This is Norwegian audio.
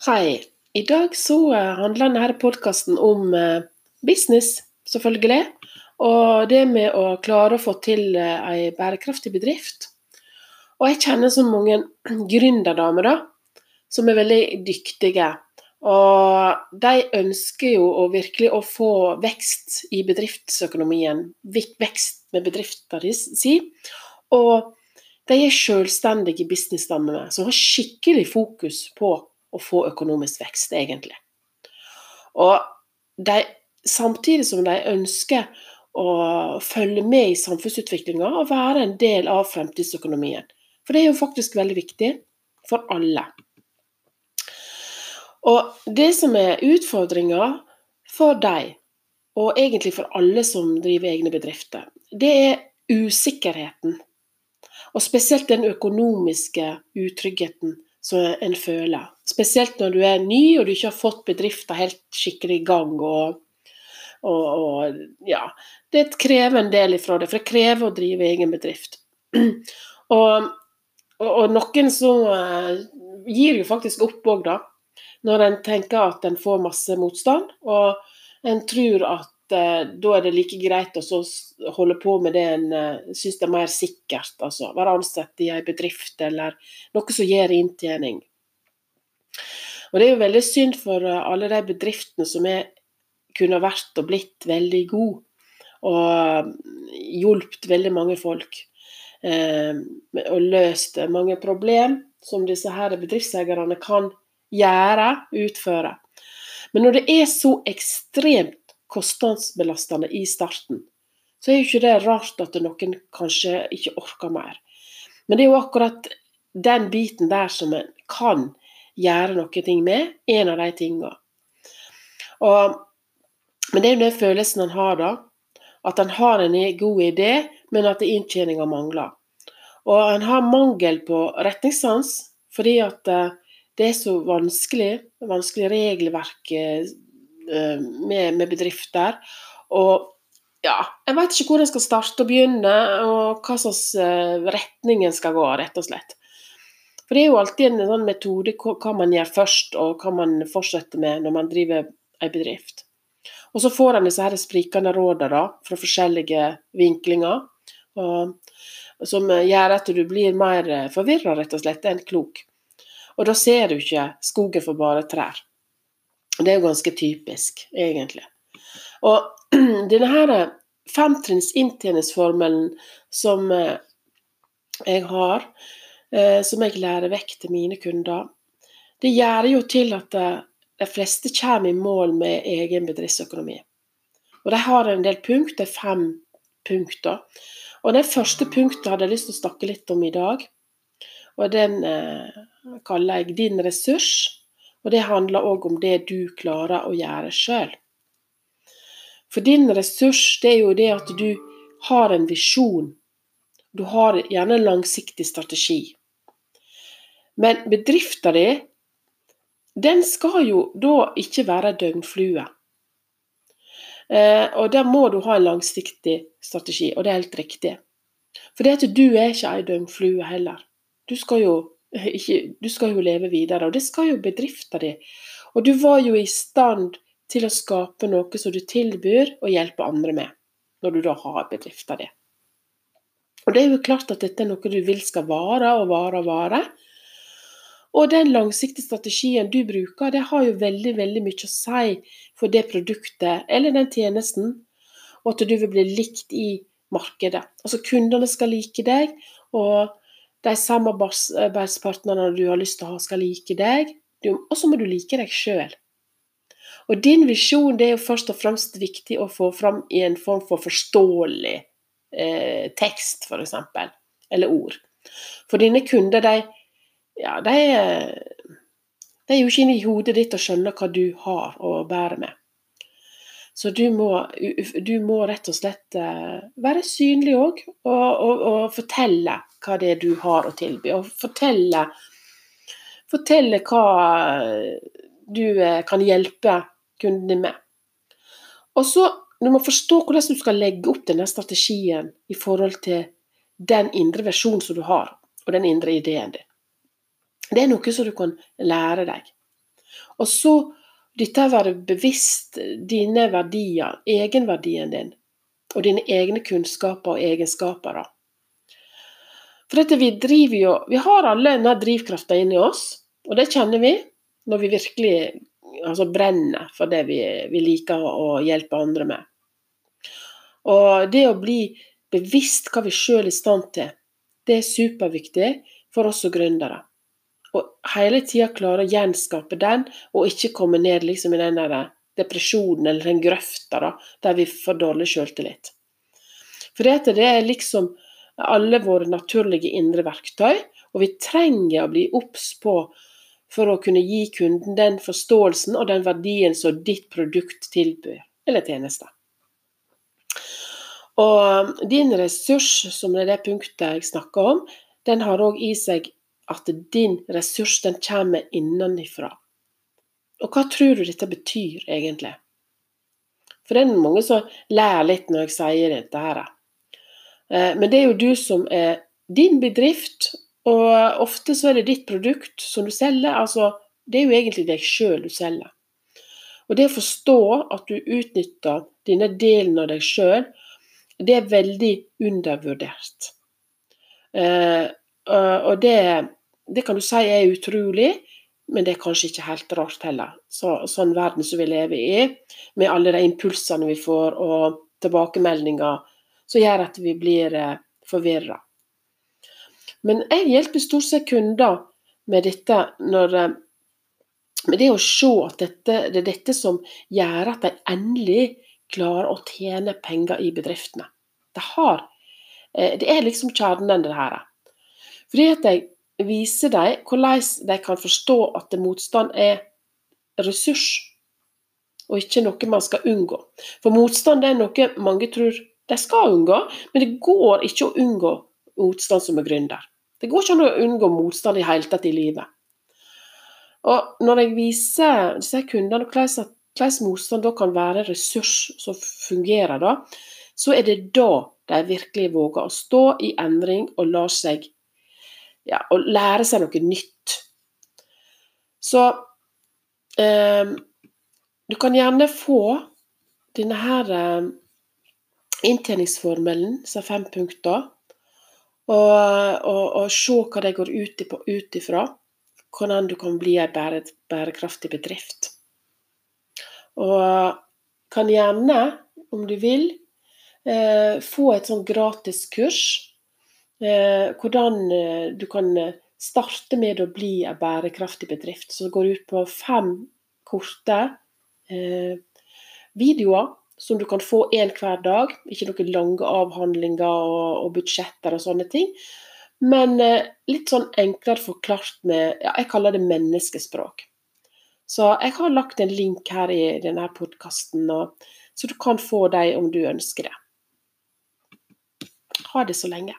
Hei. I dag så eh, handler denne podkasten om eh, business, selvfølgelig. Og det med å klare å få til eh, ei bærekraftig bedrift. Og jeg kjenner så mange gründerdamer da, som er veldig dyktige. Og de ønsker jo å virkelig å få vekst i bedriftsøkonomien. Vekst med bedriften si. Og de er selvstendige businessdamer som har skikkelig fokus på å få økonomisk vekst, egentlig. Og de, samtidig som de ønsker å følge med i samfunnsutviklinga og være en del av fremtidsøkonomien. For det er jo faktisk veldig viktig for alle. Og det som er utfordringa for deg, og egentlig for alle som driver egne bedrifter, det er usikkerheten. Og spesielt den økonomiske utryggheten som en føler. Spesielt når du er ny og du ikke har fått bedrifter helt skikkelig i gang. Og, og, og, ja, det krever en del ifra det, for det krever å drive egen bedrift. Og, og noen så uh, gir jo faktisk opp òg, da. Når en tenker at en får masse motstand, og en tror at uh, da er det like greit å holde på med det en uh, syns er mer sikkert. Altså være ansatt i en bedrift eller noe som gir inntjening. Og Det er jo veldig synd for uh, alle de bedriftene som er, kunne vært og blitt veldig gode, og hjulpet veldig mange folk. og løst mange problem som disse her bedriftseierne kan gjøre, utføre. Men når det er så ekstremt kostnadsbelastende i starten, så er jo ikke det rart at noen kanskje ikke orker mer. Men det er jo akkurat den biten der som en kan gjøre noe med, en av de tingene. men det er jo den følelsen han har da, at han har en god idé, men at inntjeninga mangler. Og han har mangel på retningssans fordi at eh, det er så vanskelig, vanskelig regelverk eh, Eh, med, med bedrifter. Og ja, jeg vet ikke hvor en skal starte og begynne, og hva slags retning en skal gå, rett og slett. For det er jo alltid en sånn metode hva man gjør først, og hva man fortsetter med når man driver en bedrift. Og så får en disse sprikende rådene fra forskjellige vinklinger, og, som gjør at du blir mer forvirra, rett og slett, enn klok. Og da ser du ikke skogen for bare trær. Det er jo ganske typisk, egentlig. Og denne her femtrinns inntjeningsformelen som eh, jeg har, som jeg lærer vekk til mine kunder, det gjør jo til at eh, de fleste kommer i mål med egen bedriftsøkonomi. Og de har en del punkt, det er fem punkter. Og det første punktet hadde jeg lyst til å snakke litt om i dag. Og den eh, kaller jeg 'din ressurs'. Og det handler òg om det du klarer å gjøre sjøl. For din ressurs, det er jo det at du har en visjon. Du har gjerne en langsiktig strategi. Men bedrifta di, den skal jo da ikke være døgnflue. Eh, og da må du ha en langsiktig strategi, og det er helt riktig. For det at du er ikke ei døgnflue heller. Du skal jo ikke, du skal jo leve videre, og det skal jo bedrifta di. Og du var jo i stand til å skape noe som du tilbyr og hjelper andre med, når du da har bedrifta di. Og det er jo klart at dette er noe du vil skal vare og vare og vare. Og den langsiktige strategien du bruker, det har jo veldig, veldig mye å si for det produktet eller den tjenesten, og at du vil bli likt i markedet. Altså kundene skal like deg, og de samarbeidspartnerne du har lyst til å ha, skal like deg. Og så må du like deg sjøl. Og din visjon det er jo først og fremst viktig å få fram i en form for forståelig eh, tekst, f.eks. For eksempel, eller ord. For dine kunder, de, ja, de, de er jo ikke inne i hodet ditt og skjønner hva du har å bære med. Så du må, du må, rett og slett eh, være synlig òg, og, og, og, fortelle hva det er du har å tilby. Og fortelle, fortelle hva du eh, kan hjelpe kundene med. Og så du må forstå hvordan du skal legge opp denne strategien i forhold til den indre versjonen som du har, og den indre ideen din. Det er noe som du kan lære deg. Og så dette å være bevisst dine verdier, egenverdien din, og dine egne kunnskaper og egenskaper. da. For dette vi driver jo Vi har alle denne drivkrafta inni oss, og det kjenner vi når vi virkelig altså, brenner for det vi, vi liker å hjelpe andre med. Og det å bli bevisst hva vi sjøl er i stand til, det er superviktig for oss som gründere. Og hele tida klare å gjenskape den, og ikke komme ned liksom i den der depresjonen eller den grøfta da, der vi får dårlig sjøltillit. For det er liksom alle våre naturlige indre verktøy, og vi trenger å bli obs på for å kunne gi kunden den forståelsen og den verdien som ditt produkt tilbyr, eller tjenester. Og din ressurs, som er det punktet jeg snakker om, den har òg i seg at din ressurs den kommer innenfra. Og hva tror du dette betyr, egentlig? For det er mange som lærer litt når jeg sier dette her. Eh, men det er jo du som er din bedrift, og ofte så er det ditt produkt som du selger. Altså, det er jo egentlig deg sjøl du selger. Og det å forstå at du utnytter denne delen av deg sjøl, det er veldig undervurdert. Eh, og det det kan du si er utrolig, men det er kanskje ikke helt rart heller. Så, sånn verden som vi lever i, med alle de impulsene vi får og tilbakemeldinger, som gjør at vi blir eh, forvirra. Men jeg hjelper stort sett kunder med dette når eh, med det å se at dette, det er dette som gjør at de endelig klarer å tjene penger i bedriftene. Det, har, eh, det er liksom kjernen, det her. Fordi at jeg vise dem hvordan de kan forstå at motstand er ressurs, og ikke noe man skal unngå. For motstand er noe mange tror de skal unngå, men det går ikke å unngå motstand som er gründer. Det går ikke an å unngå motstand i hele tatt i livet. Og når jeg viser disse kundene hvordan, motstand da kan være ressurs som fungerer, da, så er det da de virkelig våger å stå i endring og la seg ja, å lære seg noe nytt. Så eh, du kan gjerne få denne her eh, inntjeningsformelen, er fem punkter, og, og, og, se hva det går ut ifra. Hvordan du kan bli en bære, bærekraftig bedrift. Og kan gjerne, om du vil, eh, få et sånn gratis kurs hvordan eh, du kan eh, starte med å bli en bærekraftig bedrift. Så det går ut på fem korte videoer som du kan få én hver dag. Ikke noen lange avhandlinger og, budsjetter og sånne ting. Men litt sånn enklere forklart med ja, Jeg kaller det menneskespråk. Så jeg har lagt en link her i denne podkasten, så du kan få dem om du ønsker det. Ha det så lenge.